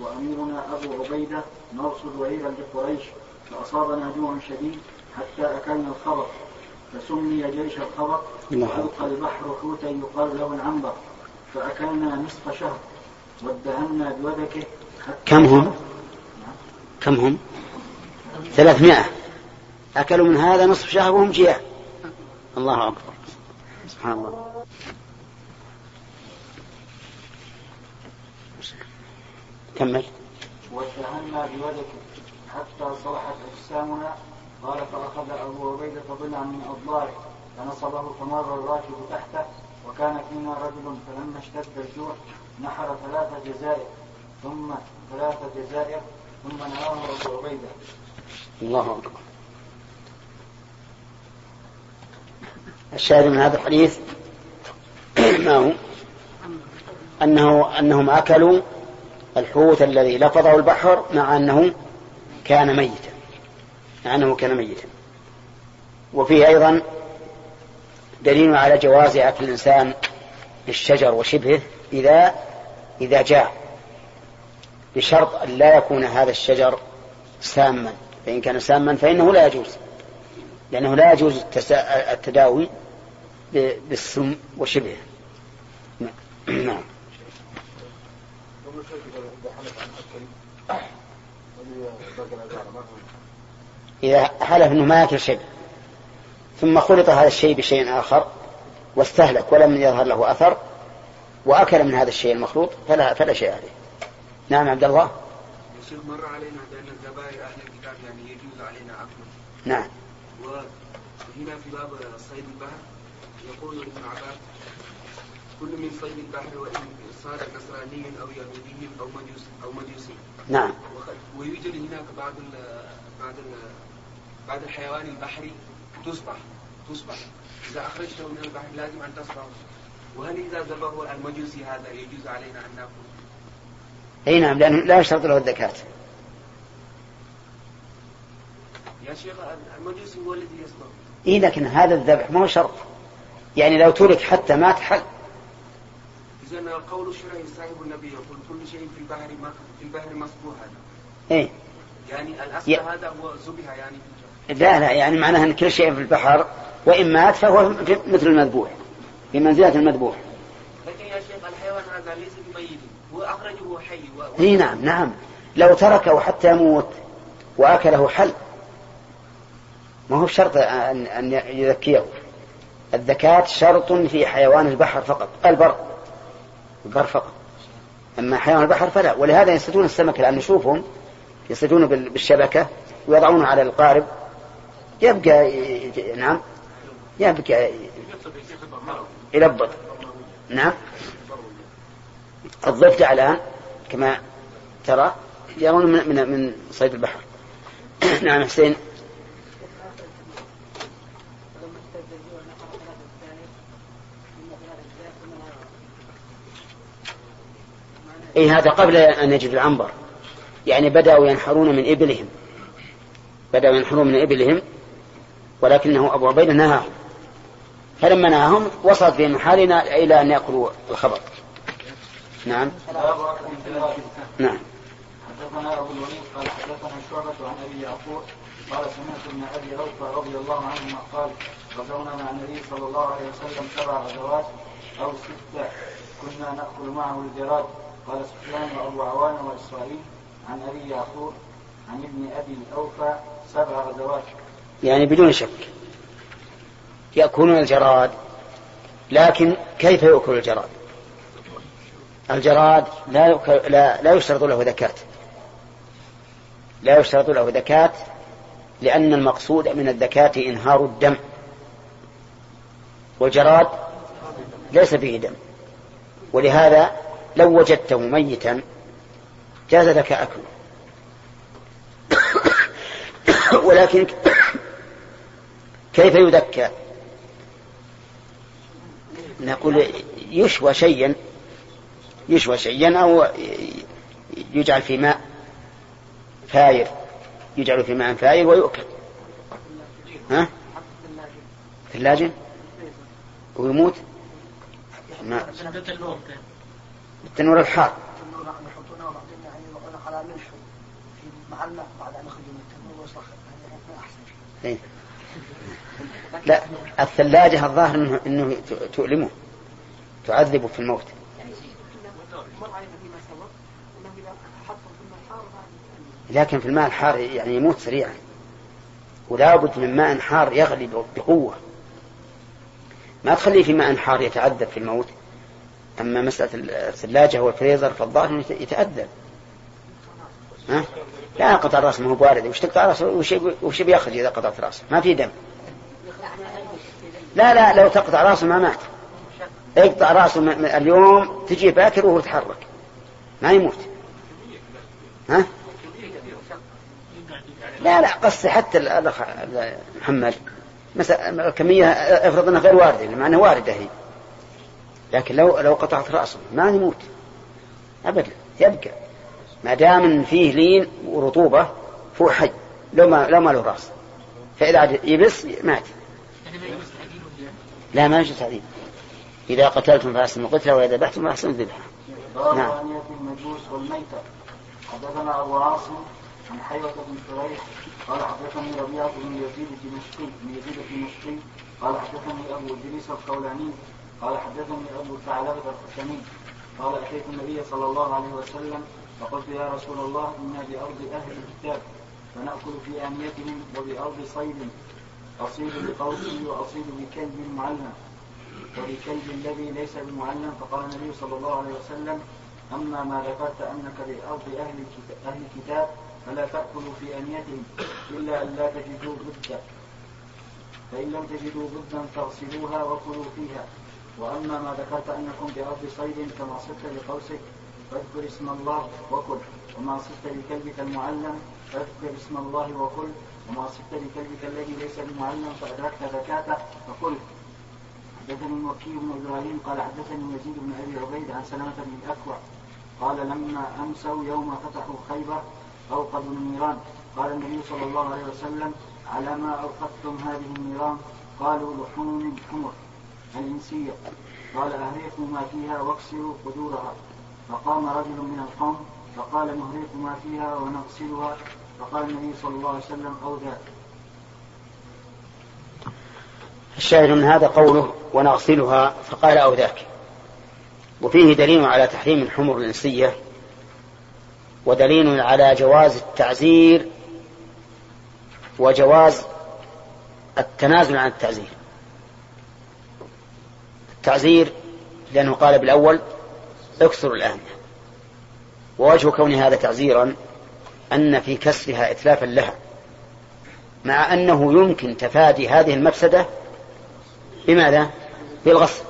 وأميرنا أبو عبيدة نرصد وعيرا لقريش فأصابنا جوع شديد حتى أكلنا الخبر فسمي جيش الخبر وألقى البحر حوتا يقال له العنبر فأكلنا نصف شهر وادهنا بوبكه كم هم؟ كم هم؟ ثلاثمائة. أكلوا من هذا نصف شهر وهم جياع الله أكبر. سبحان الله. كمل. واتهمنا بولده حتى صلحت أجسامنا. قال فأخذ أبو عبيدة ضلعا من أضلاعه فنصبه فمر الراكب تحته وكان فينا رجل فلما اشتد الجوع نحر ثلاث جزائر ثم ثلاث جزائر ثم نهاه أبو عبيدة. الله أكبر. الشاهد من هذا الحديث ما هو؟ أنه أنهم أكلوا الحوت الذي لفظه البحر مع أنه كان ميتا مع أنه كان ميتا. وفيه أيضا دليل على جواز أكل الإنسان الشجر وشبهه إذا إذا جاء بشرط أن لا يكون هذا الشجر ساما. فإن كان ساما فإنه لا يجوز لأنه لا يجوز التداوي بالسم وشبهه. إذا حلف أنه ما يأكل شيء ثم خلط هذا الشيء بشيء آخر واستهلك ولم يظهر له أثر وأكل من هذا الشيء المخلوط فلا فلا شيء عليه. نعم عبد الله. شيخ مر علينا بأن الذبائح أهل الكتاب يعني يجوز علينا أكله. نعم. وهنا في باب صيد البحر يقول ابن عباس كل من صيد البحر وإن صار نصراني أو يهودي أو مجوسي أو مجوسي. نعم. ويوجد هناك بعض ال بعض ال بعض الحيوان البحري تصبح تصبح إذا أخرجته من البحر لازم أن تصبح وهل إذا ذبحه المجوسي هذا يجوز علينا أن نأكل؟ أي نعم لأنه لا يشترط له الزكاة. يا شيخ المجوسي هو الذي يصبح. إيه لكن هذا الذبح ما هو شرط. يعني لو ترك حتى مات حل. إذا القول الشرعي صاحب النبي يقول كل شيء في البحر في البحر مصبوح هذا. إيه. يعني الأصل ي... هذا هو ذبح يعني. في لا لا يعني معناها أن كل شيء في البحر وإن مات فهو مثل المذبوح في منزلة المذبوح. لكن يا شيخ الحيوان هذا ليس بميت هو أخرجه حي و... اي نعم نعم. لو تركه حتى يموت وأكله حل. ما هو شرط أن, أن يذكيه. الذكاة شرط في حيوان البحر فقط البر. البر فقط. أما حيوان البحر فلا. ولهذا يصيدون السمك الآن نشوفهم يصيدونه بالشبكة ويضعونه على القارب. يبقى نعم. يبقى يلبط نعم. الضفدع الآن كما ترى يرون من, من صيد البحر. نعم حسين. إي هذا قبل أن يجد العنبر. يعني بدأوا ينحرون من إبلهم. بدأوا ينحرون من إبلهم ولكنه أبو عبيدة نهاهم. فلما نهاهم وصلت بهم الحال إلى أن يأكلوا الخبر. نعم. نعم. حدثنا أبو الوليد قال حدثنا شعبة عن أبي يعقوب قال سمعت ابن أبي أوفى رضي الله عنهما قال غزونا مع النبي صلى الله عليه وسلم سبع غزوات أو ستة كنا نأكل معه الجراد قال سفيان وأبو عوان وإسرائيل عن أبي يعقوب عن ابن أبي أوفى سبع غزوات. يعني بدون شك يأكلون الجراد لكن كيف يأكل الجراد؟ الجراد لا, لا, لا يشترط له ذكاة لا يشترط له ذكاة لأن المقصود من الذكاة إنهار الدم. والجراد ليس فيه دم. ولهذا لو وجدته ميتا جاز لك أكله. ولكن كيف يذكى؟ نقول يشوى شيئا يشوى شيئا أو يجعل في ماء فاير يجعل في ماء فاير ويؤكل. ها؟ اللاجن ويموت؟ ما الحار التنور شيء. إيه. لا الثلاجة الظاهر انه إنه تؤلمه. تعذبه في الموت. الحار لكن في الماء الحار يعني يموت سريعا. ولا بد من ماء حار يغلي بقوة. ما تخليه في ماء حار يتعذب في الموت. أما مسألة الثلاجة والفريزر فالظاهر إنه يتأذب ها؟ لا قطع راسه ما هو بارد. وش تقطع رأسه؟ وش وش بياخذ إذا قطعت رأسه؟ ما في دم. لا لا لو تقطع رأسه ما مات. اقطع م- اليوم تجي باكر وهو يتحرك. ما يموت. ها؟ لا لا قصدي حتى ال- الأخ ال- محمد. مثلا كمية افرض إنها غير واردة مع انها واردة هي. لكن لو لو قطعت رأسه ما يموت ابدا يبقى. ما دام فيه لين ورطوبة فهو حي. لو ما لو ما له رأس. فإذا يبس مات. لا ما يجوز تعذيب. إذا قتلتم فأحسنوا القتلى وإذا ذبحتم فأحسنوا الذبح باب نعم. المجوس والميتة. حدثنا أبو عاصم عن حيوة بن شريح قال حدثني ربيعة بن يزيد الدمشقي بن يزيد الدمشقي قال حدثني أبو إدريس القولاني قال حدثني أبو ثعلبة الخشني قال أتيت النبي صلى الله عليه وسلم فقلت يا رسول الله إنا بأرض أهل الكتاب فنأكل في آنيتهم وبأرض صيد. أصيد بقوسي وأصيد بكلب معلم. وبكلب الذي ليس بمعلم فقال النبي صلى الله عليه وسلم أما ما ذكرت أنك بأرض أهل الكتاب, أهل الكتاب فلا تأكلوا في أنيتهم إلا أن لا تجدوا بدا فإن لم تجدوا بدا فاغسلوها وكلوا فيها. وأما ما ذكرت أنكم بأرض صيد كما صدت بقوسك فاذكر اسم الله وكل وما صدت بكلبك المعلم فاذكر اسم الله وكل وما صدت بكلبك الذي ليس بمعلم فأدركت زكاته فكل حدثني المكي بن إبراهيم قال حدثني يزيد بن أبي عبيد عن سلامة بن الأكوع قال لما أمسوا يوم فتحوا خيبر اوقدوا النيران قال النبي صلى الله عليه وسلم على ما اوقدتم هذه النيران قالوا لحوم حمر. الانسيه قال اهريقوا ما فيها واكسروا قدورها. فقام رجل من القوم فقال نهريق ما فيها ونغسلها. فقال النبي صلى الله عليه وسلم أو ذاك الشاهد من هذا قوله ونغسلها فقال أو ذاك وفيه دليل على تحريم الحمر الإنسية ودليل على جواز التعزير وجواز التنازل عن التعزير. التعزير لأنه قال بالأول اكسروا الآن. ووجه كون هذا تعزيرا أن في كسرها إتلافا لها مع أنه يمكن تفادي هذه المفسدة بماذا؟ بالغسل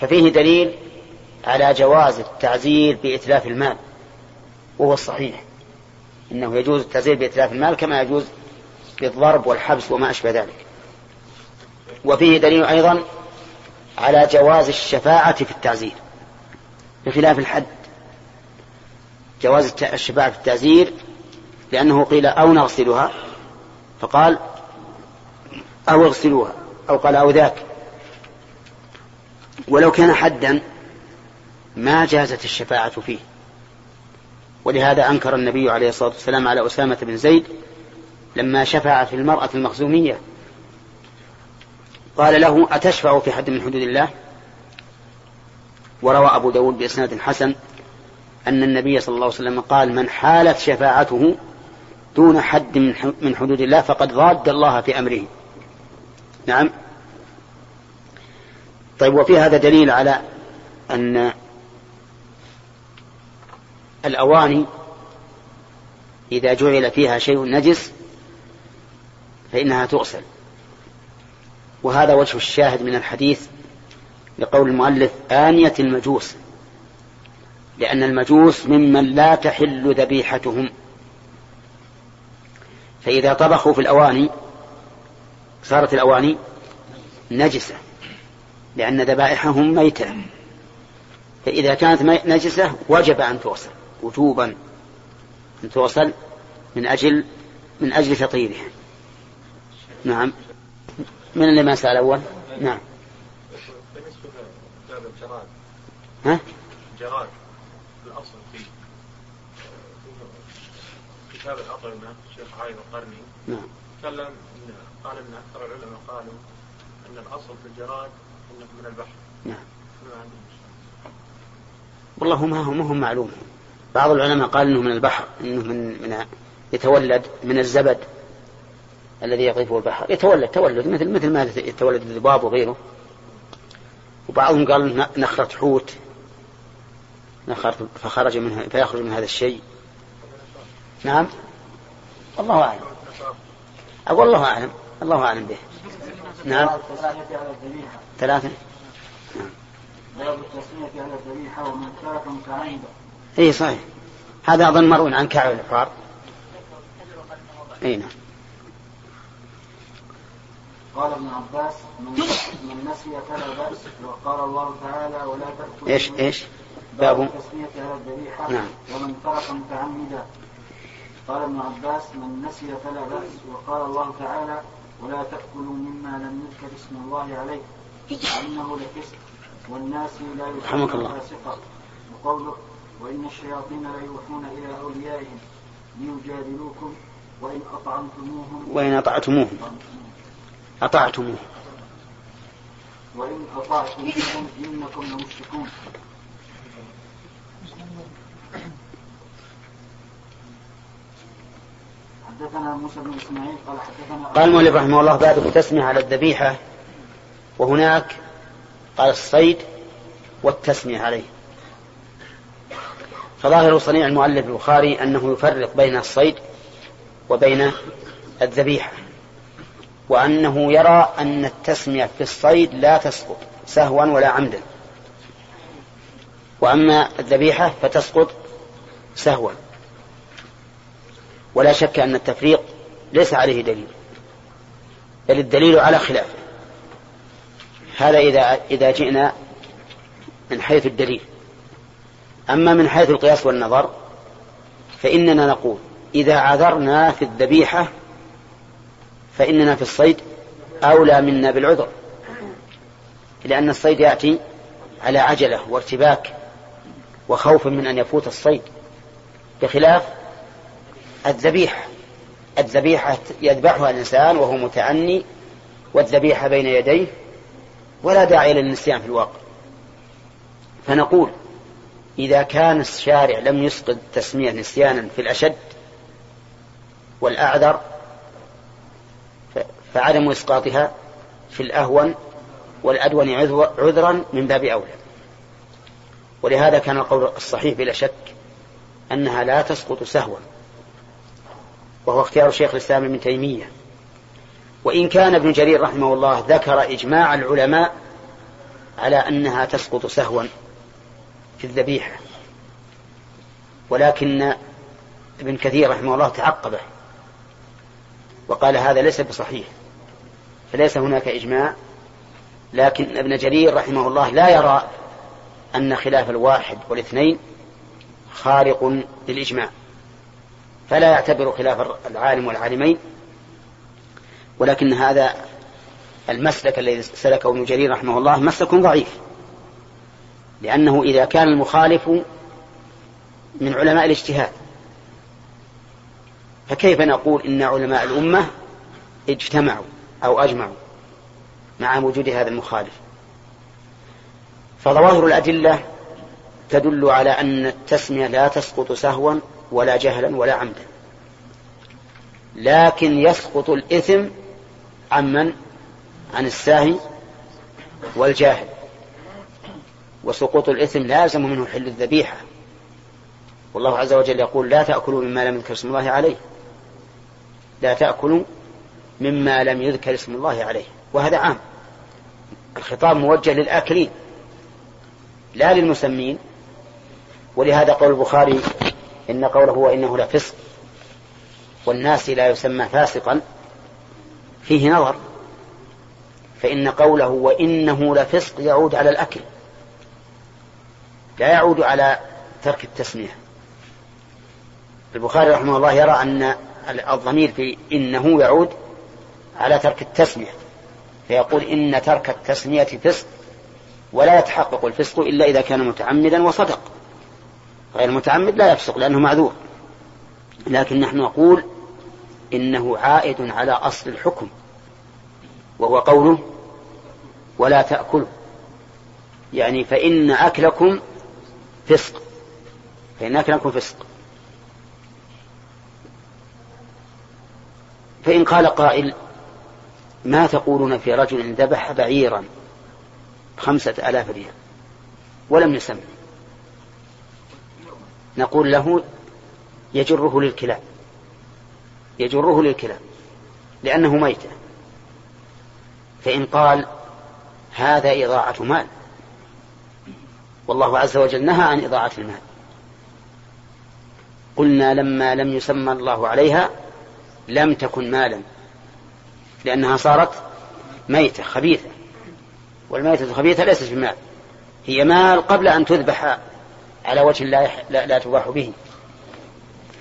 ففيه دليل على جواز التعزير بإتلاف المال وهو الصحيح. إنه يجوز التعزير بإتلاف المال كما يجوز بالضرب والحبس وما أشبه ذلك. وفيه دليل أيضا على جواز الشفاعة في التعزير. بخلاف الحد. جواز الشفاعة في التعزير لأنه قيل أو نغسلها فقال أو اغسلوها أو قال أو ذاك. ولو كان حدا ما جازت الشفاعة فيه. ولهذا أنكر النبي عليه الصلاة والسلام على أسامة بن زيد لما شفع في المرأة المخزومية قال له أتشفع في حد من حدود الله؟ وروى أبو داود بإسناد حسن أن النبي صلى الله عليه وسلم قال من حالت شفاعته دون حد من حدود الله فقد ضاد الله في أمره. نعم. طيب وفي هذا دليل على أن الأواني إذا جعل فيها شيء نجس فإنها تغسل. وهذا وجه الشاهد من الحديث لقول المؤلف آنية المجوس لأن المجوس ممن لا تحل ذبيحتهم. فإذا طبخوا في الأواني صارت الأواني نجسة لأن ذبائحهم ميتة. فإذا كانت نجسة وجب أن تغسل وجوبا أن تغسل من أجل من أجل تطهيرها نعم. من اللي ما سأل أول؟ نعم. بالنسبة لباب الجراد ها؟ الجراد الأصل فيه. كتاب الأطعمة الشيخ عايد القرني. نعم. تكلم قال إن أكثر العلماء قالوا أن الأصل في الجراد أنه من البحر. نعم. ما عندهم إشكال. والله ما هو ما هو معلوم. بعض العلماء قال إنه من البحر إنه من من يتولد من الزبد. الذي يقذفه البحر. يتولد تولد مثل مثل ما يتولد الذباب وغيره. وبعضهم قال نخرة حوت. نخرة فخرج منها فيخرج من هذا الشيء. نعم؟ الله أعلم. أقول الله أعلم. الله أعلم به. نعم؟ ثلاثة. متعمدا اي صحيح. هذا أظن مروي عن كعب الحفار اي نعم. قال ابن عباس من من نسي فلا بأس وقال الله تعالى ولا تأكلوا إيش إيش؟ باب التسمية على الذبيحة نعم. ومن ترك متعمدا. قال ابن عباس من نسي فلا بأس وقال الله تعالى ولا تأكلوا مما لم يذكر اسم الله عليه وإنه لفسق والناس لا يحبون الله. فاسقا. وقوله وإن الشياطين لا يوحون إلى أوليائهم ليجادلوكم وإن أطعمتموهم وإن أطعتموهم. أطعتموه. وإن أطعتموهم إنكم لمشركون حدثنا موسى بن إسماعيل قال حدثنا قال المؤلف رحمه الله باب التسمية على الذبيحة وهناك قال الصيد والتسمية عليه. فظاهر صنيع المؤلف البخاري أنه يفرق بين الصيد وبين الذبيحة. وأنه يرى أن التسمية في الصيد لا تسقط سهوا ولا عمدا. وأما الذبيحة فتسقط سهوا. ولا شك أن التفريق ليس عليه دليل بل الدليل على خلافه هذا إذا إذا جئنا من حيث الدليل. أما من حيث القياس والنظر فإننا نقول إذا عذرنا في الذبيحة فإننا في الصيد أولى منا بالعذر. لأن الصيد يأتي على عجلة وارتباك وخوف من أن يفوت الصيد بخلاف الذبيحة. الذبيحة يذبحها الإنسان وهو متأني والذبيحة بين يديه ولا داعي للنسيان في الواقع. فنقول إذا كان الشارع لم يسقط التسمية نسيانا في الأشد والأعذر فعدم إسقاطها في الأهون والأدون عذرا من باب أولى. ولهذا كان القول الصحيح بلا شك أنها لا تسقط سهوا وهو اختيار شيخ الإسلام ابن تيمية. وإن كان ابن جرير رحمه الله ذكر إجماع العلماء على أنها تسقط سهوا في الذبيحة. ولكن ابن كثير رحمه الله تعقبه وقال هذا ليس بصحيح. فليس هناك إجماع لكن ابن جرير رحمه الله لا يرى أن خلاف الواحد والاثنين خارق للإجماع فلا يعتبر خلاف العالم والعالمين ولكن هذا المسلك الذي سلكه ابن جرير رحمه الله مسلك ضعيف لأنه إذا كان المخالف من علماء الاجتهاد فكيف نقول إن علماء الأمة اجتمعوا؟ أو أجمعوا مع وجود هذا المخالف. فظواهر الأدلة تدل على أن التسمية لا تسقط سهوا ولا جهلا ولا عمدا لكن يسقط الإثم عمن عن الساهي والجاهل. وسقوط الإثم لازم منه حل الذبيحة. والله عز وجل يقول لا تأكلوا مما لم يذكر اسم الله عليه. لا تأكلوا مما لم يذكر اسم الله عليه وهذا عام. الخطاب موجه للآكلين لا للمسمين. ولهذا قول البخاري إن قوله وإنه لفسق والناس لا يسمى فاسقا فيه نظر. فإن قوله وإنه لفسق يعود على الأكل لا يعود على ترك التسمية. البخاري رحمه الله يرى أن الضمير في إنه يعود على ترك التسمية. فيقول إن ترك التسمية فسق ولا يتحقق الفسق إلا إذا كان متعمدا وصدق. غير متعمد لا يفسق لأنه معذور. لكن نحن نقول إنه عائد على أصل الحكم وهو قوله ولا تأكلوا. يعني فإن أكلكم فسق فإن أكلكم فسق. فإن قال قائل ما تقولون في رجل ذبح بعيرا خمسة آلاف ريال ولم يسمي نقول له يجره للكلاب يجره للكلاب لأنه ميتة. فإن قال هذا إضاعة مال والله عز وجل نهى عن إضاعة المال. قلنا لما لم يسمى الله عليها لم تكن مالا. لأنها صارت ميتة خبيثة. والميتة الخبيثة ليست بمال هي مال قبل أن تذبح على وجه لا, لا, لا تباح به.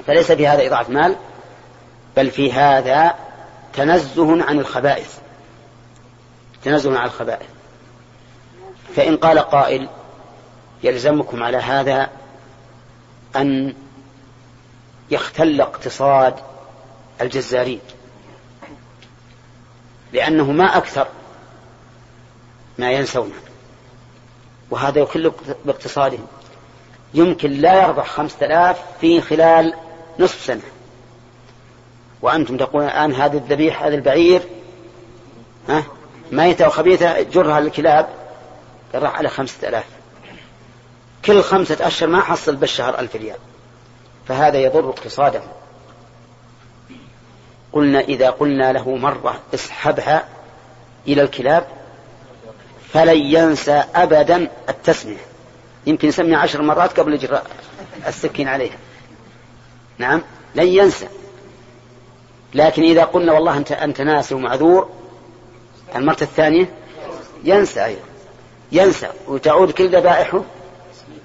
فليس في هذا إضاعة مال بل في هذا تنزه عن الخبائث. تنزه عن الخبائث. فإن قال قائل يلزمكم على هذا أن يختل اقتصاد الجزارين. لأنه ما أكثر ما ينسونه وهذا يخل باقتصادهم يمكن لا يربح خمسة آلاف في خلال نصف سنة. وأنتم تقولون الآن هذه الذبيح هذا البعير ها؟ ميتة وخبيثة جرها للكلاب راح على خمسة آلاف. كل خمسة أشهر ما حصل بالشهر ألف ريال. فهذا يضر اقتصاده. قلنا إذا قلنا له مرة اسحبها إلى الكلاب فلن ينسى أبدا التسمية. يمكن يسمي عشر مرات قبل إجراء السكين عليها. نعم لن ينسى. لكن إذا قلنا والله أنت أنت ناسي ومعذور المرة الثانية ينسى أيضا. ينسى. وتعود كل ذبائحه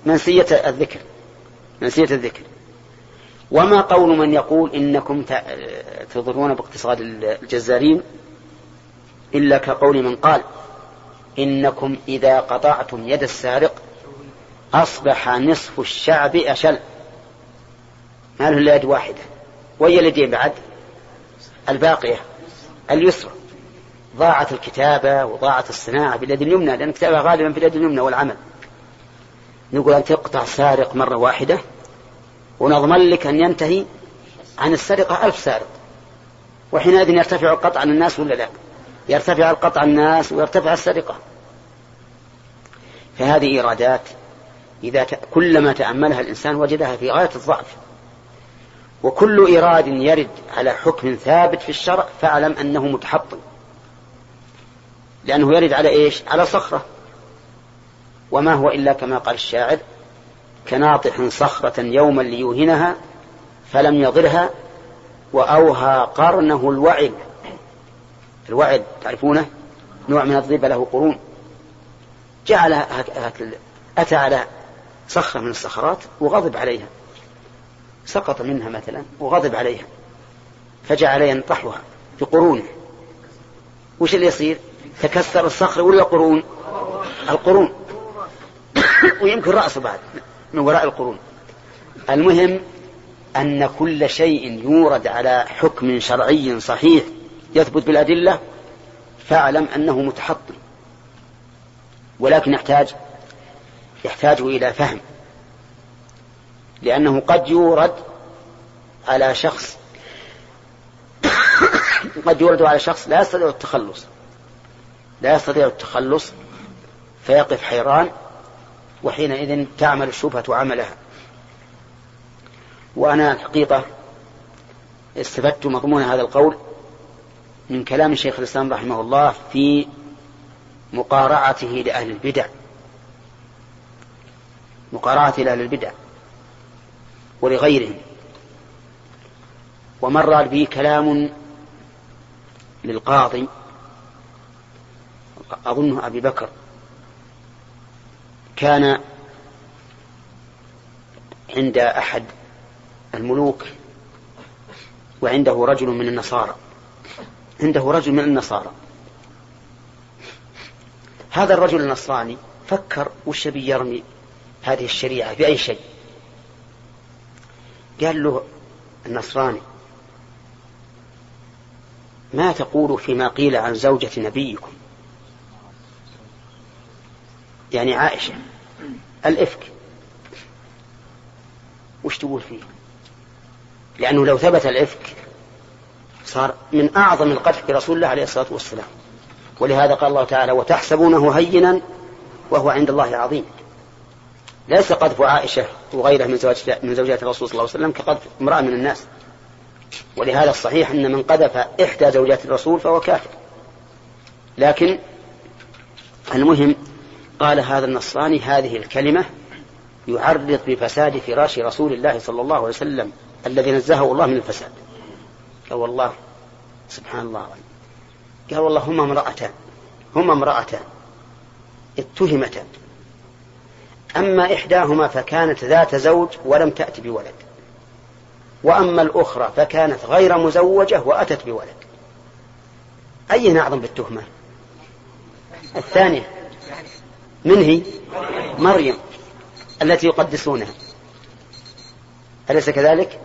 منسية الذكر. منسية الذكر. وما قول من يقول إنكم تضرون باقتصاد الجزارين إلا كقول من قال إنكم إذا قطعتم يد السارق أصبح نصف الشعب أشل. ما له إلا يد واحدة. وهي اليدين بعد؟ الباقية. اليسرى. ضاعت الكتابة وضاعت الصناعة باليد اليمنى لأن الكتابة غالبا في اليد اليمنى والعمل. نقول أن تقطع سارق مرة واحدة ونضمن لك أن ينتهي عن السرقة ألف سارق. وحينئذ يرتفع القطع عن الناس ولا لا؟ يرتفع القطع عن الناس ويرتفع السرقة. فهذه إيرادات إذا. كلما تأملها الإنسان وجدها في غاية الضعف. وكل إيراد يرد على حكم ثابت في الشرع فاعلم أنه متحطم لأنه يرد على إيش؟ على صخرة. وما هو إلا كما قال الشاعر كناطح صخرة يوما ليوهنها فلم يضرها وأوهى قرنه الوعد. الوعد تعرفونه؟ نوع من الضيب له قرون. جعل أتى على صخرة من الصخرات وغضب عليها. سقط منها مثلا وغضب عليها. فجعل ينطحها بقرونه وش اللي يصير؟ تكسر الصخر ولا قرون؟ القرون. ويمكن رأسه بعد. من وراء القرون. المهم أن كل شيء يورد على حكم شرعي صحيح يثبت بالأدلة فاعلم أنه متحطم ولكن يحتاج يحتاج إلى فهم. لأنه قد يورد على شخص قد يورد على شخص لا يستطيع التخلص. لا يستطيع التخلص فيقف حيران وحينئذ تعمل الشبهة عملها. وأنا الحقيقة استفدت مضمون هذا القول من كلام شيخ الإسلام رحمه الله في مقارعته لأهل البدع. مقارعته لأهل البدع ولغيرهم. ومر بي كلام للقاضي أظنه أبي بكر. كان عند أحد الملوك وعنده رجل من النصارى. عنده رجل من النصارى. هذا الرجل النصراني فكر وش يرمي هذه الشريعة بأي شيء. قال له النصراني ما تقول فيما قيل عن زوجة نبيكم؟ يعني عائشة. الإفك. وش تقول فيه؟ لأنه لو ثبت الإفك صار من أعظم القدح برسول الله عليه الصلاة والسلام. ولهذا قال الله تعالى وتحسبونه هينا وهو عند الله عظيم ليس قذف عائشة وغيرها من زوجات من زوجات الرسول صلى الله عليه وسلم كقذف امرأة من الناس. ولهذا الصحيح أن من قذف إحدى زوجات الرسول فهو كافر. لكن المهم قال هذا النصراني هذه الكلمة يعرض بفساد فراش رسول الله صلى الله عليه وسلم الذي نزهه الله من الفساد. قال والله سبحان الله. قال والله هما امرأتان هما امرأتان اتهمتا. أما إحداهما فكانت ذات زوج ولم تأت بولد. وأما الأخرى فكانت غير مزوجة وأتت بولد. أي أعظم بالتهمة؟ الثانية. من هي؟ مريم التي يقدسونها. أليس كذلك؟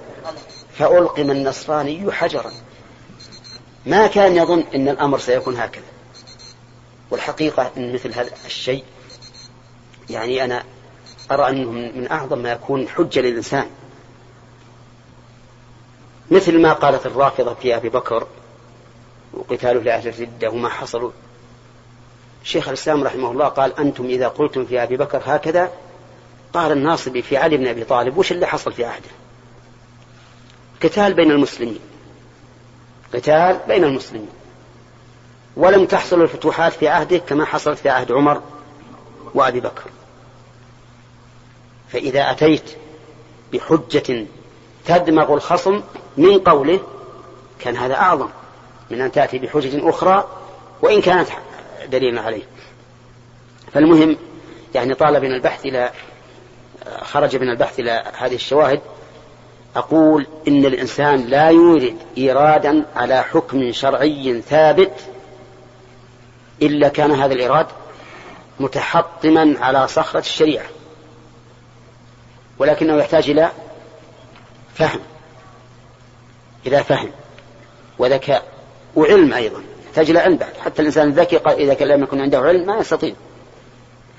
فألقم النصراني حجرا. ما كان يظن أن الأمر سيكون هكذا. والحقيقة أن مثل هذا الشيء يعني أنا أرى أنه من أعظم ما يكون حجة للإنسان. مثل ما قالت الرافضة في أبي بكر وقتاله لأهل الردة وما حصلوا شيخ الإسلام رحمه الله قال أنتم إذا قلتم في أبي بكر هكذا قال الناصبي في علي بن أبي طالب وش اللي حصل في عهده؟ قتال بين المسلمين. قتال بين المسلمين. ولم تحصل الفتوحات في عهده كما حصلت في عهد عمر وأبي بكر. فإذا أتيت بحجة تدمغ الخصم من قوله كان هذا أعظم من أن تأتي بحجة أخرى وإن كانت دليلا عليه. فالمهم يعني طال من البحث إلى خرج من البحث إلى هذه الشواهد أقول إن الإنسان لا يورد إيرادا على حكم شرعي ثابت إلا كان هذا الإيراد متحطما على صخرة الشريعة ولكنه يحتاج إلى فهم إلى فهم وذكاء وعلم أيضا. يحتاج إلى علم بعد. حتى الإنسان الذكي إذا لم يكن عنده علم ما يستطيع.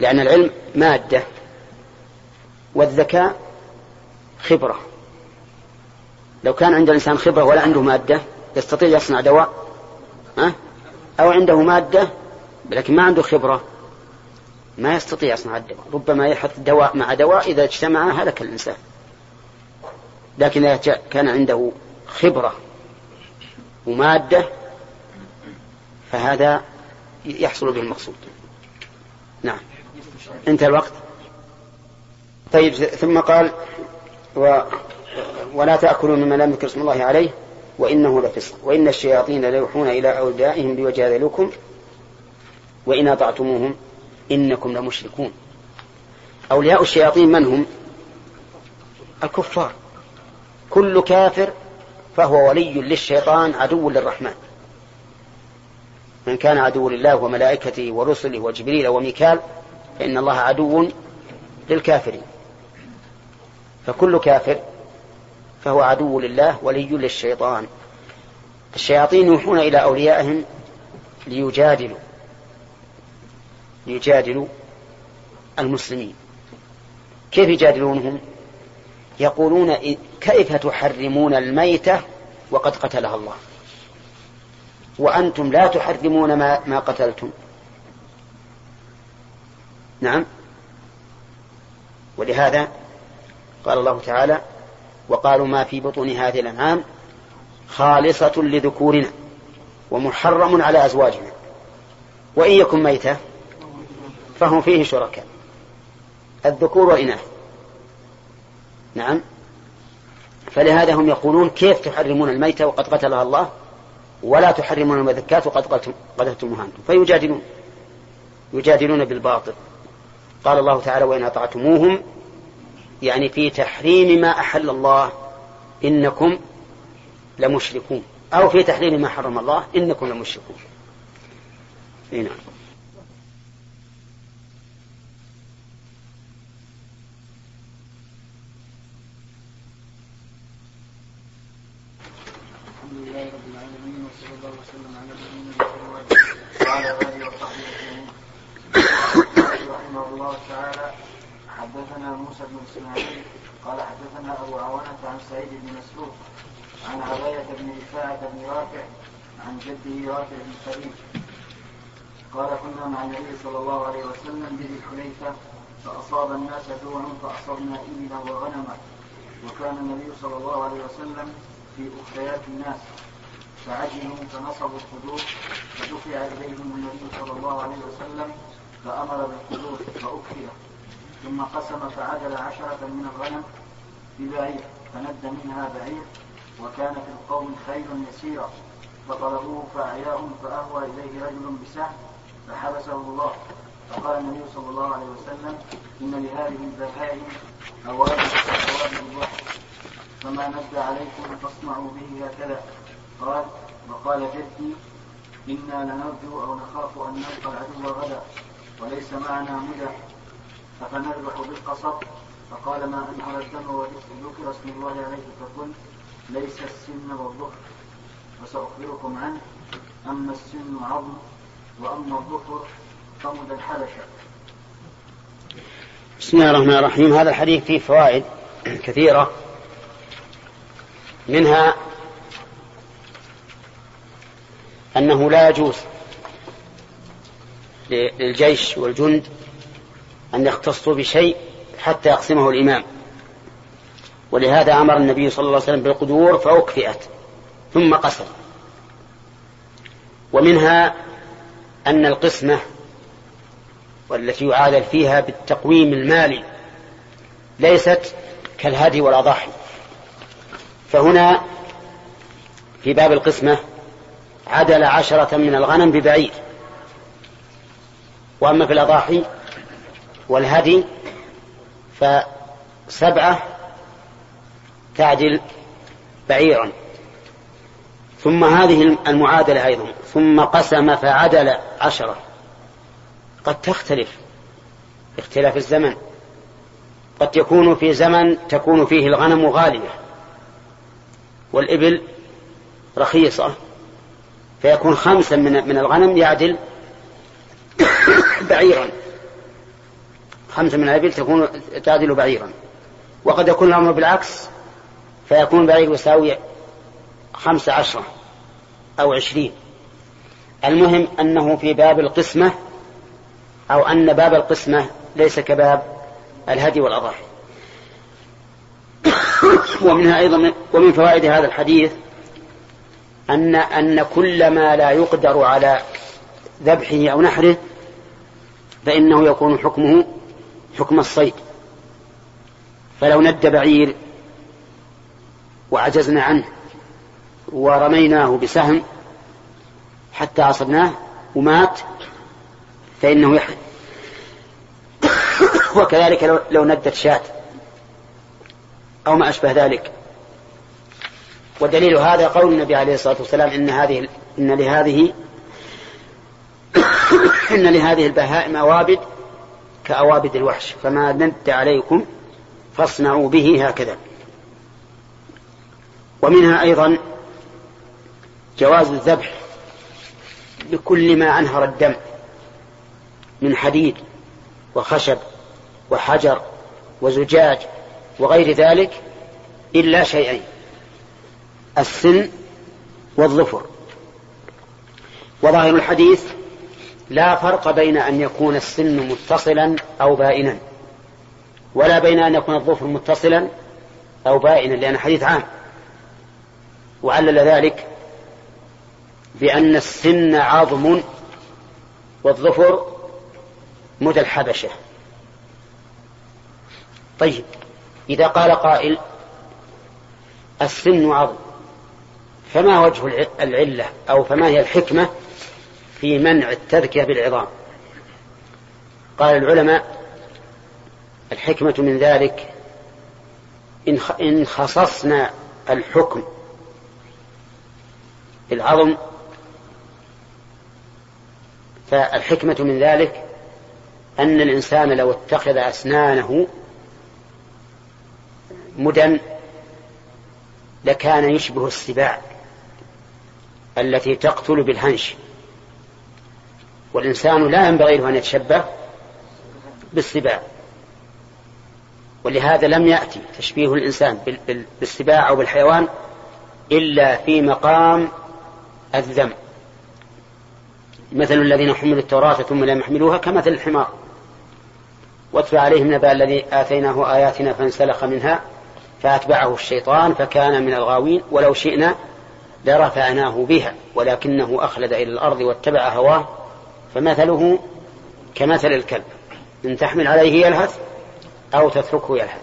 لأن العلم مادة. والذكاء خبرة. لو كان عند الإنسان خبرة ولا عنده مادة يستطيع يصنع دواء ها؟ أو عنده مادة لكن ما عنده خبرة ما يستطيع يصنع الدواء. ربما يحط دواء مع دواء إذا اجتمع هلك الإنسان. لكن إذا كان عنده خبرة ومادة فهذا يحصل به المقصود نعم. انتهى الوقت. طيب ثم قال و ولا تأكلوا مما لم يذكر اسم الله عليه وإنه لفسق. وإن الشياطين ليوحون إلى أوليائهم ليجادلوكم وإن أطعتموهم إنكم لمشركون. أولياء الشياطين من هم؟ الكفار. كل كافر فهو ولي للشيطان عدو للرحمن. من كان عدو لله وملائكته ورسله وجبريل وميكال فإن الله عدو للكافرين. فكل كافر فهو عدو لله ولي للشيطان. الشياطين يوحون إلى أوليائهم ليجادلوا ليجادلوا المسلمين. كيف يجادلونهم؟ يقولون كيف تحرمون الميتة وقد قتلها الله؟ وأنتم لا تحرمون ما, ما قتلتم. نعم. ولهذا قال الله تعالى وقالوا ما في بطون هذه الأنعام خالصة لذكورنا ومحرم على أزواجنا. وإن يكن ميتة فهم فيه شركاء. الذكور والإناث. نعم. فلهذا هم يقولون كيف تحرمون الميتة وقد قتلها الله؟ ولا تحرمون المذكات وقد قتلتموها أنتم. فيجادلون. يجادلون بالباطل. قال الله تعالى وإن أطعتموهم يعني في تحريم ما أحل الله إنكم لمشركون. أو في تحريم ما حرم الله إنكم لمشركون. نعم. وسلم على نبينا وعلى آله وصحبه أجمعين. رحمه الله تعالى حدثنا موسى بن إسماعيل قال حدثنا أبو عوانة عن سعيد بن مسروق عن عباية بن رفاعة بن رافع عن جده رافع بن خليل قال كنا مع النبي صلى الله عليه وسلم بذي الحليفة فأصاب الناس جوع فأصبنا إبلا وغنما. وكان النبي صلى الله عليه وسلم في أخريات الناس. فعجلوا فنصبوا القدور فدفع إليهم النبي صلى الله عليه وسلم فأمر بالقدور فأكفئ ثم قسم فعدل عشرة من الغنم ببعير فند منها بعير وكان في القوم خيل يسيرا. فطلبوه فأعياهم فأهوى إليه رجل بسهم فحبسه الله. فقال النبي صلى الله عليه وسلم إن لهذه البهائم أوابد كأوابد البحر فما ند عليكم فاصنعوا به هكذا. قال وقال جدي إنا لنرجو أو نخاف أن نلقى العدو غدا وليس معنا مدى أفنذبح بالقصب. فقال ما أنهر الدم وذكر اسم الله عليه فقلت ليس السن والظهر. وسأخبركم عنه أما السن عظم وأما الظهر فمد الحبشة. بسم الله الرحمن الرحيم. هذا الحديث فيه فوائد كثيرة منها أنه لا يجوز للجيش والجند أن يختصوا بشيء حتى يقسمه الإمام. ولهذا أمر النبي صلى الله عليه وسلم بالقدور فأكفئت ثم قسم. ومنها أن القسمة والتي يعادل فيها بالتقويم المالي ليست كالهدي والأضاحي. فهنا في باب القسمة عدل عشرة من الغنم ببعير. وأما في الأضاحي والهدي فسبعة تعدل بعيرا ثم هذه المعادلة أيضا. ثم قسم فعدل عشرة. قد تختلف اختلاف الزمن. قد يكون في زمن تكون فيه الغنم غالية والإبل رخيصة. فيكون خمسا من من الغنم يعدل بعيرا. خمسة من الإبل تكون تعدل بعيرا. وقد يكون الأمر بالعكس فيكون بعير يساوي خمس عشرة أو عشرين. المهم أنه في باب القسمة أو أن باب القسمة ليس كباب الهدي والأضاحي. ومنها أيضا ومن فوائد هذا الحديث أن أن كل ما لا يقدر على ذبحه أو نحره فإنه يكون حكمه حكم الصيد. فلو ند بعير وعجزنا عنه ورميناه بسهم حتى أصبناه ومات فإنه يحرم وكذلك لو ندت شاة أو ما أشبه ذلك. ودليل هذا قول النبي عليه الصلاة والسلام إن هذه إن لهذه إن لهذه البهائم أوابد كأوابد الوحش. فما ند عليكم فاصنعوا به هكذا. ومنها أيضا جواز الذبح بكل ما أنهر الدم من حديد وخشب وحجر وزجاج وغير ذلك إلا شيئين. السن والظفر. وظاهر الحديث لا فرق بين أن يكون السن متصلا أو بائنا ولا بين أن يكون الظفر متصلا أو بائنا لأن حديث عام. وعلل ذلك بأن السن عظم والظفر مدى الحبشة. طيب إذا قال قائل السن عظم فما وجه العلة أو فما هي الحكمة في منع التذكية بالعظام؟ قال العلماء الحكمة من ذلك إن خصصنا الحكم بالعظم فالحكمة من ذلك أن الإنسان لو اتخذ أسنانه مدى لكان يشبه السباع. التي تقتل بالهنش. والإنسان لا ينبغي له أن يتشبه بالسباع. ولهذا لم يأتي تشبيه الإنسان بالسباع أو بالحيوان إلا في مقام الذم. مثل الذين حملوا التوراة ثم لم يحملوها كمثل الحمار. واتبع عليهم نبأ الذي آتيناه آياتنا فانسلخ منها فأتبعه الشيطان فكان من الغاوين ولو شئنا لرفعناه بها ولكنه أخلد إلى الأرض واتبع هواه فمثله كمثل الكلب. إن تحمل عليه يلهث أو تتركه يلهث.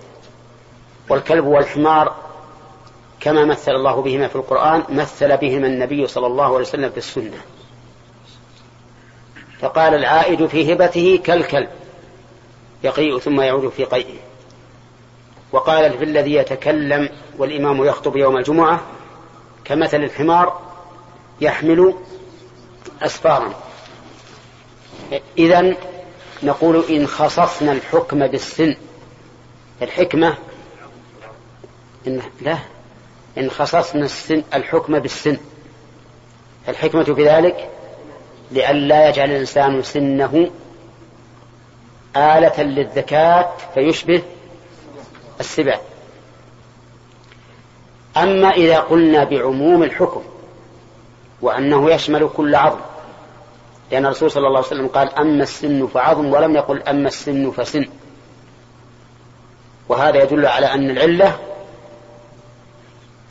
والكلب والحمار كما مثل الله بهما في القرآن مثل بهما النبي صلى الله عليه وسلم في السنة. فقال العائد في هبته كالكلب يقيء ثم يعود في قيئه وقال في الذي يتكلم والإمام يخطب يوم الجمعة كمثل الحمار يحمل أسفارا. إذا نقول إن خصصنا الحكم بالسن. الحكمة إن لا. إن خصصنا السن الحكم بالسن. الحكمة في ذلك لئلا يجعل الإنسان سنه آلة للذكاة فيشبه السبع. أما إذا قلنا بعموم الحكم وأنه يشمل كل عظم لأن الرسول صلى الله عليه وسلم قال أما السن فعظم ولم يقل أما السن فسن. وهذا يدل على أن العلة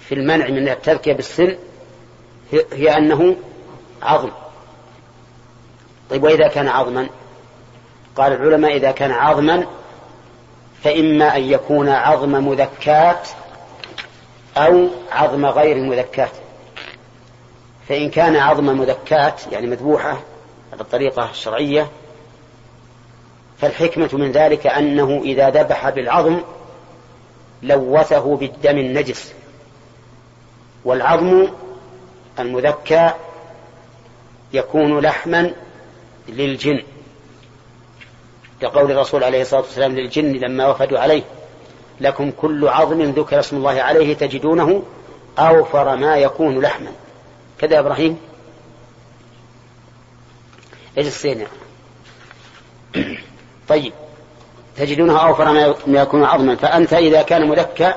في المنع من التذكية بالسن هي أنه عظم. طيب وإذا كان عظما؟ قال العلماء إذا كان عظما فإما أن يكون عظم مذكات أو عظم غير مذكات فإن كان عظم مذكات يعني مذبوحة على الطريقة الشرعية فالحكمة من ذلك أنه إذا ذبح بالعظم لوثه بالدم النجس. والعظم المذكى يكون لحما للجن. كقول الرسول عليه الصلاة والسلام للجن لما وفدوا عليه. لكم كل عظم ذكر اسم الله عليه تجدونه أوفر ما يكون لحما. كذا إبراهيم؟ إيش السين طيب. تجدونه أوفر ما يكون عظما. فأنت إذا كان مذكى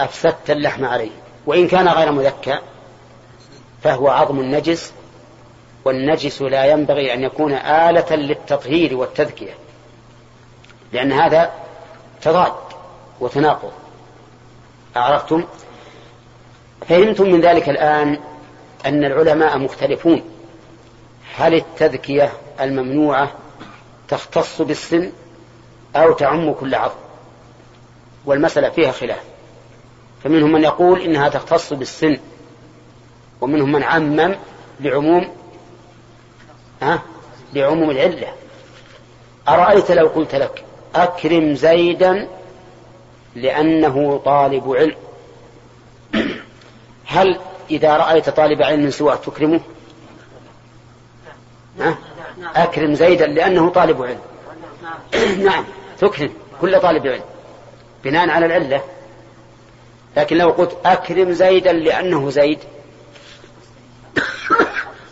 أفسدت اللحم عليه. وإن كان غير مذكى فهو عظم نجس والنجس لا ينبغي أن يكون آلة للتطهير والتذكية لأن هذا تضاد. وتناقض. أعرفتم؟ فهمتم من ذلك الآن أن العلماء مختلفون. هل التذكية الممنوعة تختص بالسن أو تعم كل عظم والمسألة فيها خلاف. فمنهم من يقول إنها تختص بالسن ومنهم من عمم لعموم ها؟ لعموم العلة. أرأيت لو قلت لك أكرم زيدا لأنه طالب علم. هل إذا رأيت طالب علم سواء تكرمه؟ أكرم زيدا لأنه طالب علم. نعم تكرم كل طالب علم بناء على العلة. لكن لو قلت أكرم زيدا لأنه زيد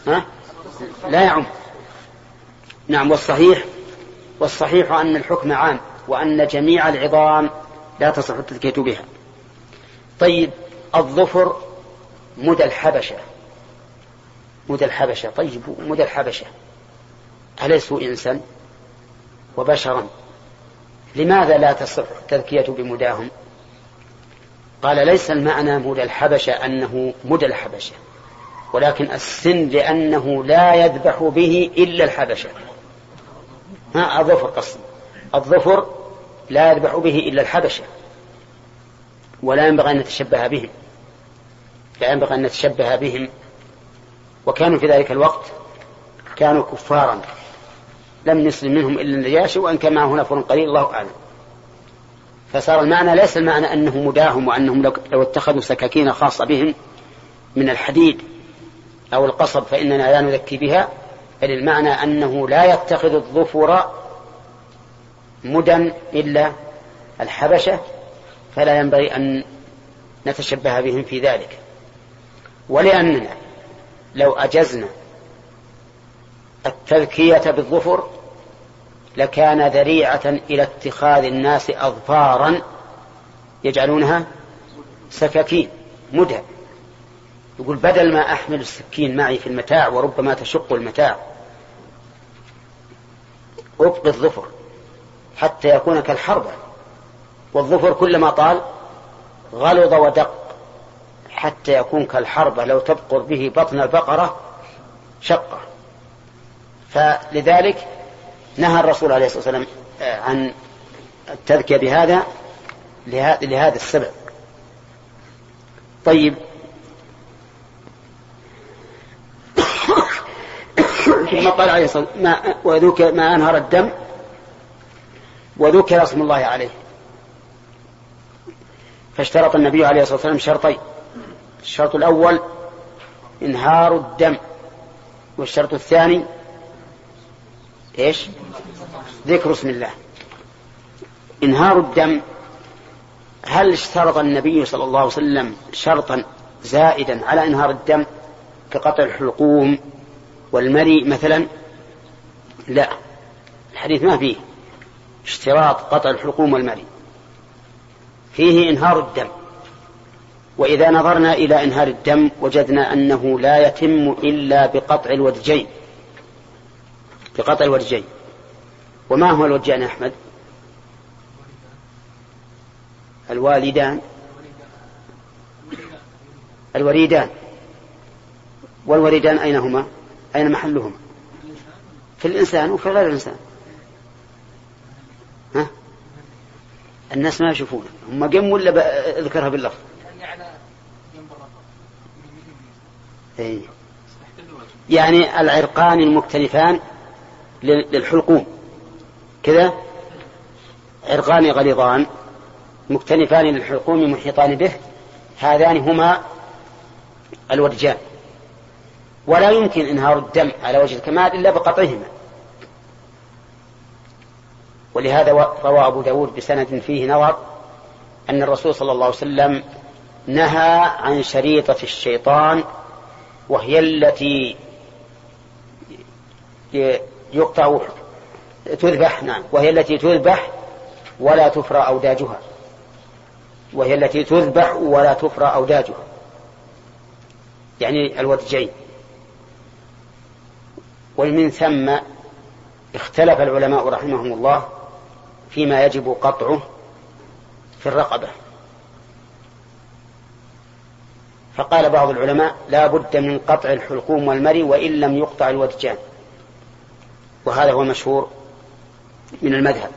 ها؟ لا يعم. نعم والصحيح والصحيح أن الحكم عام وأن جميع العظام لا تصح التذكية بها. طيب الظفر مدى الحبشة. مدى الحبشة. طيب مدى الحبشة. أليسوا إنسا؟ وبشرا. لماذا لا تصح التذكية بمداهم؟ قال ليس المعنى مدى الحبشة أنه مدى الحبشة ولكن السن لأنه لا يذبح به إلا الحبشة. ها الظفر قصد الظفر لا يذبح به إلا الحبشة ولا ينبغي أن نتشبه بهم لا ينبغي أن نتشبه بهم. وكانوا في ذلك الوقت كانوا كفارا لم يسلم منهم إلا النجاشي وإن كان معه نفر قليل الله أعلم. فصار المعنى ليس المعنى أنه مداهم وأنهم لو اتخذوا سكاكين خاصة بهم من الحديد أو القصب فإننا لا نذكي بها بل المعنى أنه لا يتخذ الظفر مدى إلا الحبشة فلا ينبغي أن نتشبه بهم في ذلك. ولأننا لو أجزنا التذكية بالظفر لكان ذريعة إلى اتخاذ الناس أظفارا يجعلونها سكاكين مدى. يقول بدل ما أحمل السكين معي في المتاع وربما تشق المتاع أبقي الظفر. حتى يكون كالحربة والظفر كلما طال غلظ ودق حتى يكون كالحربة لو تبقر به بطن البقرة شقة فلذلك نهى الرسول عليه الصلاة والسلام آه، عن التذكية بهذا لهذا السبب. طيب. ثم قال عليه الصلاة والسلام وذكر ما أنهر الدم وذكر اسم الله عليه. فاشترط النبي عليه الصلاة والسلام شرطين. الشرط الأول إنهار الدم والشرط الثاني إيش؟ ذكر اسم الله. إنهار الدم هل اشترط النبي صلى الله عليه وسلم شرطا زائدا على إنهار الدم كقطع الحلقوم والمري مثلا؟ لا. الحديث ما فيه. اشتراط قطع الحلقوم والمري فيه إنهار الدم. وإذا نظرنا إلى إنهار الدم وجدنا أنه لا يتم إلا بقطع الودجين بقطع الودجين وما هو الودجان يا أحمد؟ الوالدان. الوريدان. والوريدان أين هما؟ أين محلهما؟ في الإنسان وفي غير الإنسان. الناس ما يشوفون هم قم ولا أذكرها باللفظ؟ إيه. يعني العرقان المختلفان للحلقوم. كذا؟ عرقان غليظان مكتنفان للحلقوم محيطان به. هذان هما الورجان ولا يمكن إنهار الدم على وجه الكمال إلا بقطعهما. ولهذا روى أبو داود بسند فيه نظر أن الرسول صلى الله عليه وسلم نهى عن شريطة الشيطان وهي التي يقطع تذبح نعم وهي التي تذبح ولا تفرى أوداجها. وهي التي تذبح ولا تفرى أوداجها. يعني الودجين ومن ثم اختلف العلماء رحمهم الله فيما يجب قطعه في الرقبة. فقال بعض العلماء لا بد من قطع الحلقوم والمري وإن لم يقطع الودجان. وهذا هو المشهور من المذهب.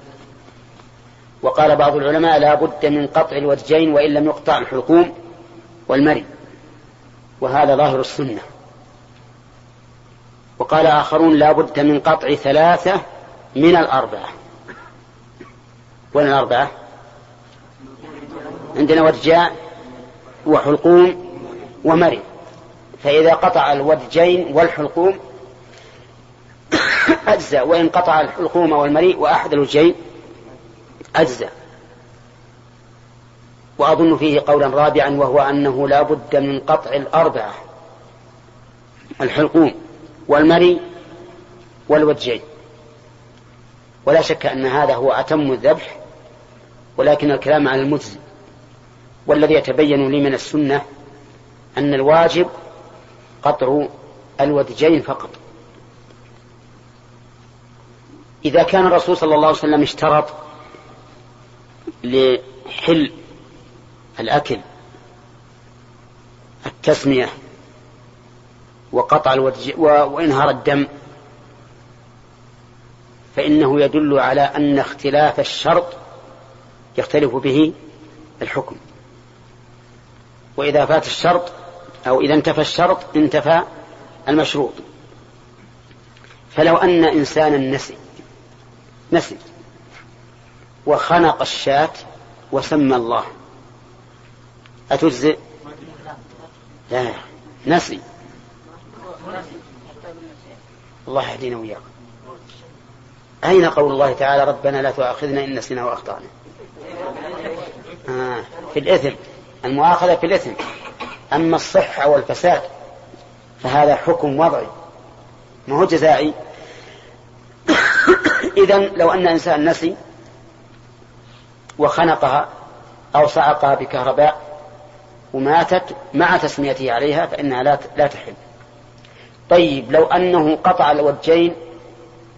وقال بعض العلماء لا بد من قطع الودجين وإن لم يقطع الحلقوم والمري. وهذا ظاهر السنة. وقال آخرون لا بد من قطع ثلاثة من الأربعة. وين الأربعة؟ عندنا ودجاء وحلقوم ومري. فإذا قطع الودجين والحلقوم أجزى وإن قطع الحلقوم والمريء وأحد الوجهين أجزى. وأظن فيه قولا رابعا وهو أنه لا بد من قطع الأربعة الحلقوم والمري والوجهين. ولا شك أن هذا هو أتم الذبح ولكن الكلام على المجزي. والذي يتبين لي من السنة أن الواجب قطع الودجين فقط. إذا كان الرسول صلى الله عليه وسلم اشترط لحل الأكل التسمية وقطع الودج وإنهار الدم فإنه يدل على أن اختلاف الشرط يختلف به الحكم. وإذا فات الشرط أو إذا انتفى الشرط انتفى المشروط. فلو أن إنسانا نسي نسي وخنق الشاة وسمى الله أتجزئ؟ لا نسي. الله يهدينا وإياكم. أين قول الله تعالى ربنا لا تؤاخذنا إن نسينا وأخطأنا؟ آه في الإثم المؤاخذة في الإثم. أما الصحة والفساد فهذا حكم وضعي. ما هو جزائي؟ إذا لو أن إنسان نسي وخنقها أو صعقها بكهرباء وماتت مع تسميته عليها فإنها لا لا تحل. طيب لو أنه قطع الوجين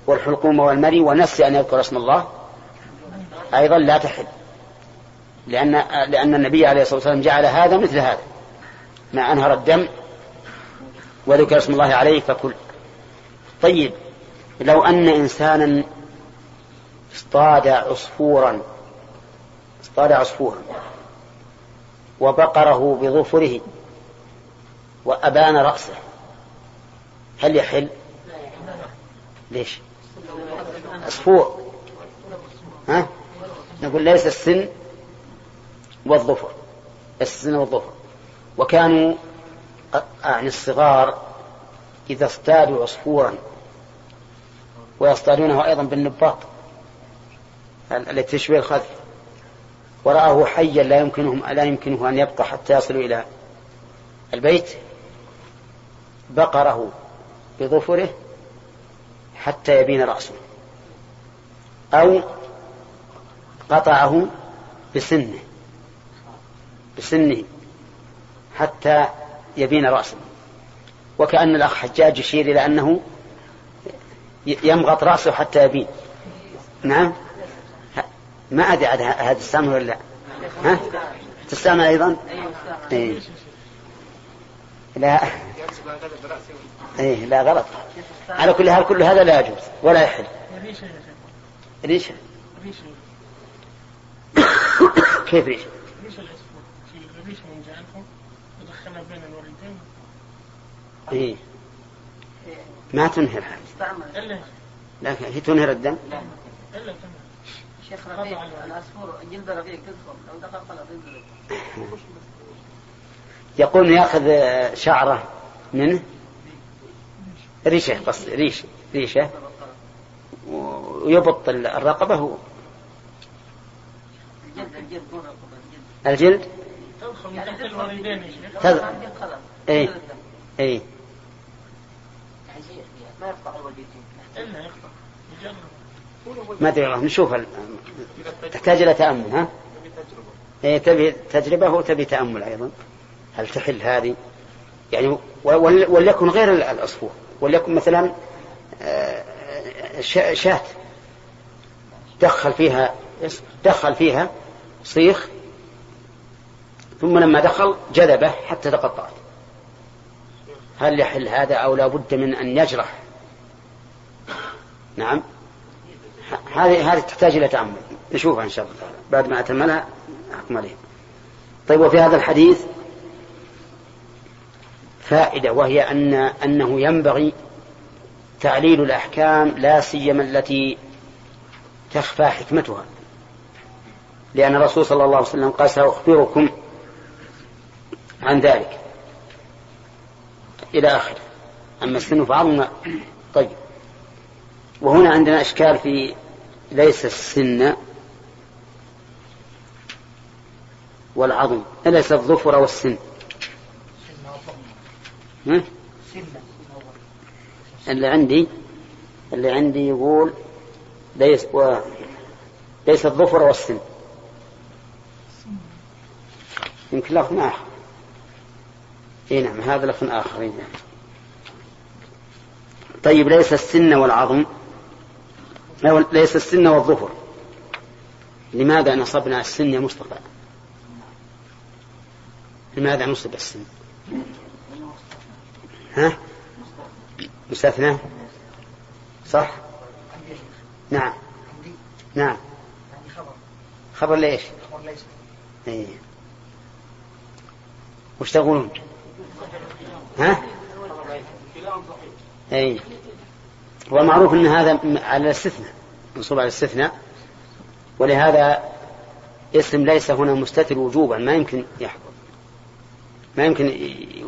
والحلقوم والمري ونسي أن يذكر اسم الله أيضا لا تحل لأن لأن النبي عليه الصلاة والسلام جعل هذا مثل هذا ما أنهر الدم وذكر اسم الله عليه فكل طيب لو أن إنسانا اصطاد عصفورا اصطاد عصفورا وبقره بظفره وأبان رأسه هل يحل؟ ليش؟ عصفور ها؟ نقول ليس السن والظفر. السن والظفر. وكانوا يعني الصغار إذا اصطادوا عصفورا ويصطادونه أيضا بالنباط التي تشبه الخذف. ورآه حيا لا يمكنهم لا يمكنه أن يبقى حتى يصلوا إلى البيت. بقره بظفره حتى يبين رأسه. أو قطعه بسنه. بسنه حتى يبين رأسه. وكأن الأخ حجاج يشير إلى أنه يمغط رأسه حتى يبين. نعم. ما أدري عاد هذا تستعمل ولا لا. ها؟ تستعمل أيضا؟ إيه. لا. إيه لا غلط. على كل حال كل هذا لا يجوز ولا يحل. ريشة كيف ريشة؟ ريشة ريشة؟ من بين الوالدين إيه. ما تنهر هذه لكن هي تنهر الدم. لا شيخ رفيق العصفور جلد رفيق تدخل. لو دخل خلاص يقول ياخذ شعره منه؟ ريشه قصد ريشه ريشه. ويبط الرقبة هو. الجلد؟ تدخل اي اي ما يقطع ما أدري والله نشوف تحتاج إلى تأمل ها؟ إيه تبي تجربة وتبي تأمل أيضا. هل تحل هذه؟ يعني وليكن غير العصفور وليكن مثلا آه، شاة. دخل فيها دخل فيها صيخ ثم لما دخل جذبه حتى تقطعت. هل يحل هذا أو لا بد من أن يجرح؟ نعم. هذه هذه تحتاج إلى تأمل. نشوفها إن شاء الله تعالى. بعد ما أتملها أحكم عليه طيب وفي هذا الحديث فائدة وهي أن أنه ينبغي تعليل الأحكام لا سيما التي تخفى حكمتها. لأن الرسول صلى الله عليه وسلم قال سأخبركم عن ذلك. إلى آخره. أما السن فعظم. طيب. وهنا عندنا إشكال في ليس السن والعظم ليس الظفر والسن. اللي عندي اللي عندي يقول ليس و... ليس الظفر والسن. يمكن لفظ آخر إي نعم هذا لفظ آخر طيب ليس السن والعظم ليس السن والظفر. لماذا نصبنا السن يا مصطفى؟ لماذا نصب السن؟ ها؟ مستثنى صح؟ نعم. نعم. خبر ليش إيه. وش تقولون؟ ها؟ اي والمعروف إن هذا على الاستثناء منصوب على الاستثناء. ولهذا اسم ليس هنا مستتر وجوبا ما يمكن يحضر ما يمكن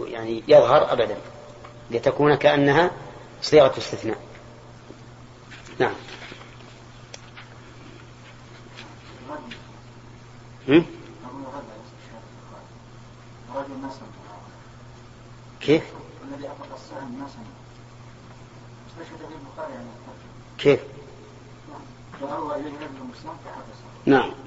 يعني يظهر ابدا. لتكون كأنها صيغه استثناء. نعم. كيف؟ كيف؟ نعم.